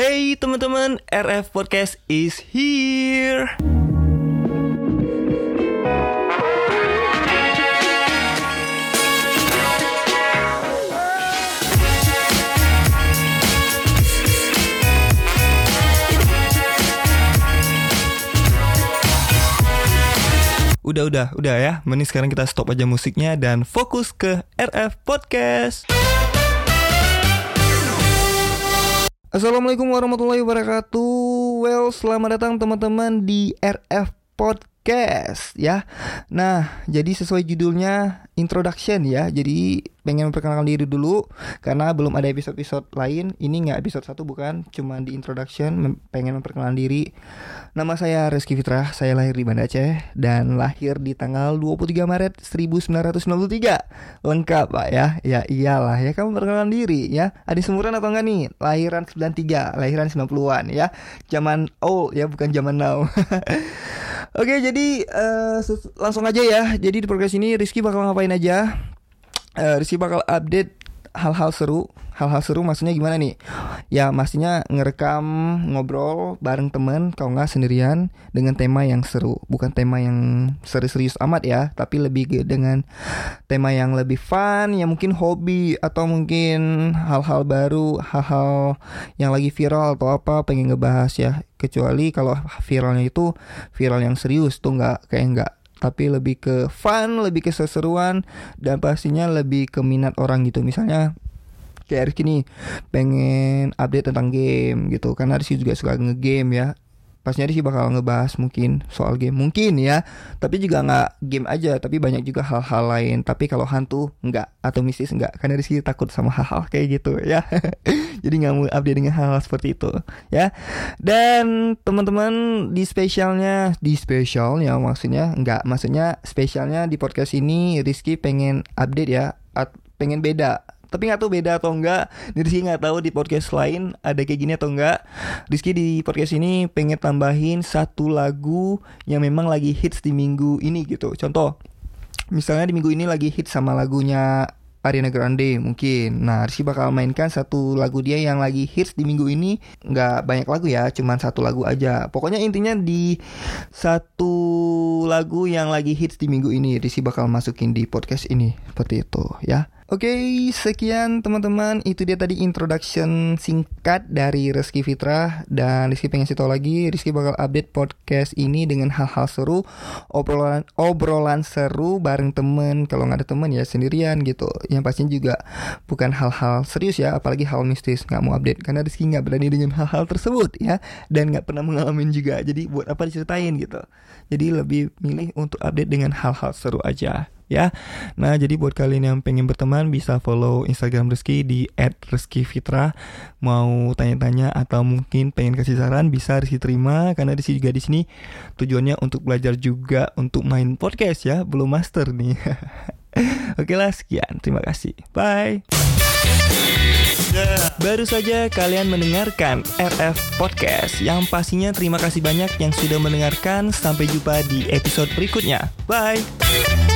Hey teman-teman, RF Podcast is here. Udah, udah, udah ya. Mending sekarang kita stop aja musiknya dan fokus ke RF Podcast. Assalamualaikum warahmatullahi wabarakatuh. Well, selamat datang teman-teman di RF Podcast ya. Nah, jadi sesuai judulnya introduction ya. Jadi pengen memperkenalkan diri dulu karena belum ada episode-episode lain. Ini nggak episode satu bukan, cuma di introduction mem pengen memperkenalkan diri. Nama saya Rizky Fitrah, saya lahir di Banda Aceh dan lahir di tanggal 23 Maret 1993. Lengkap Pak ya. Ya iyalah ya kamu memperkenalkan diri ya. Ada semuran atau enggak nih? Lahiran 93, lahiran 90-an ya. Zaman old ya, bukan zaman now. Oke, jadi uh, langsung aja ya. Jadi di progres ini Rizky bakal ngapain aja? Uh, Rizky bakal update hal-hal seru hal-hal seru maksudnya gimana nih? Ya maksudnya ngerekam ngobrol bareng temen kalau nggak sendirian dengan tema yang seru. Bukan tema yang serius-serius amat ya tapi lebih dengan tema yang lebih fun ya mungkin hobi atau mungkin hal-hal baru hal-hal yang lagi viral atau apa pengen ngebahas ya. Kecuali kalau viralnya itu viral yang serius tuh nggak kayak nggak. Tapi lebih ke fun, lebih ke seseruan dan pastinya lebih ke minat orang gitu. Misalnya kayak Rizky nih pengen update tentang game gitu. Karena Rizky juga suka ngegame ya. Pastinya Rizky bakal ngebahas mungkin soal game. Mungkin ya tapi juga nggak game aja. Tapi banyak juga hal-hal lain. Tapi kalau hantu nggak. Atau mistis nggak. Karena Rizky takut sama hal-hal kayak gitu ya. Jadi nggak mau update dengan hal-hal seperti itu ya. Dan teman-teman di spesialnya di spesialnya maksudnya nggak. Maksudnya spesialnya di podcast ini Rizky pengen update ya. Pengen beda tapi nggak tahu beda atau enggak Rizky nggak tahu di podcast lain ada kayak gini atau enggak Rizky di podcast ini pengen tambahin satu lagu yang memang lagi hits di minggu ini gitu contoh misalnya di minggu ini lagi hits sama lagunya Ariana Grande mungkin. Nah, Rizky bakal mainkan satu lagu dia yang lagi hits di minggu ini. Nggak banyak lagu ya, cuman satu lagu aja. Pokoknya intinya di satu lagu yang lagi hits di minggu ini, Rizky bakal masukin di podcast ini. Seperti itu ya. Oke, okay, sekian teman-teman. Itu dia tadi introduction singkat dari Rizky Fitra dan Rizky pengen tahu lagi. Rizky bakal update podcast ini dengan hal-hal seru, obrolan obrolan seru bareng temen. Kalau nggak ada temen ya sendirian gitu. Yang pastinya juga bukan hal-hal serius ya, apalagi hal mistis. Nggak mau update karena Rizky nggak berani dengan hal-hal tersebut ya, dan nggak pernah mengalami juga. Jadi buat apa diceritain gitu. Jadi lebih milih untuk update dengan hal-hal seru aja ya. Nah, jadi buat kalian yang pengen berteman bisa follow Instagram Rizky di @rizkyfitra. Mau tanya-tanya atau mungkin pengen kasih saran bisa Rizky terima karena Rizky juga di sini tujuannya untuk belajar juga untuk main podcast ya, belum master nih. Oke lah, sekian. Terima kasih. Bye. Baru saja kalian mendengarkan RF Podcast Yang pastinya terima kasih banyak yang sudah mendengarkan Sampai jumpa di episode berikutnya Bye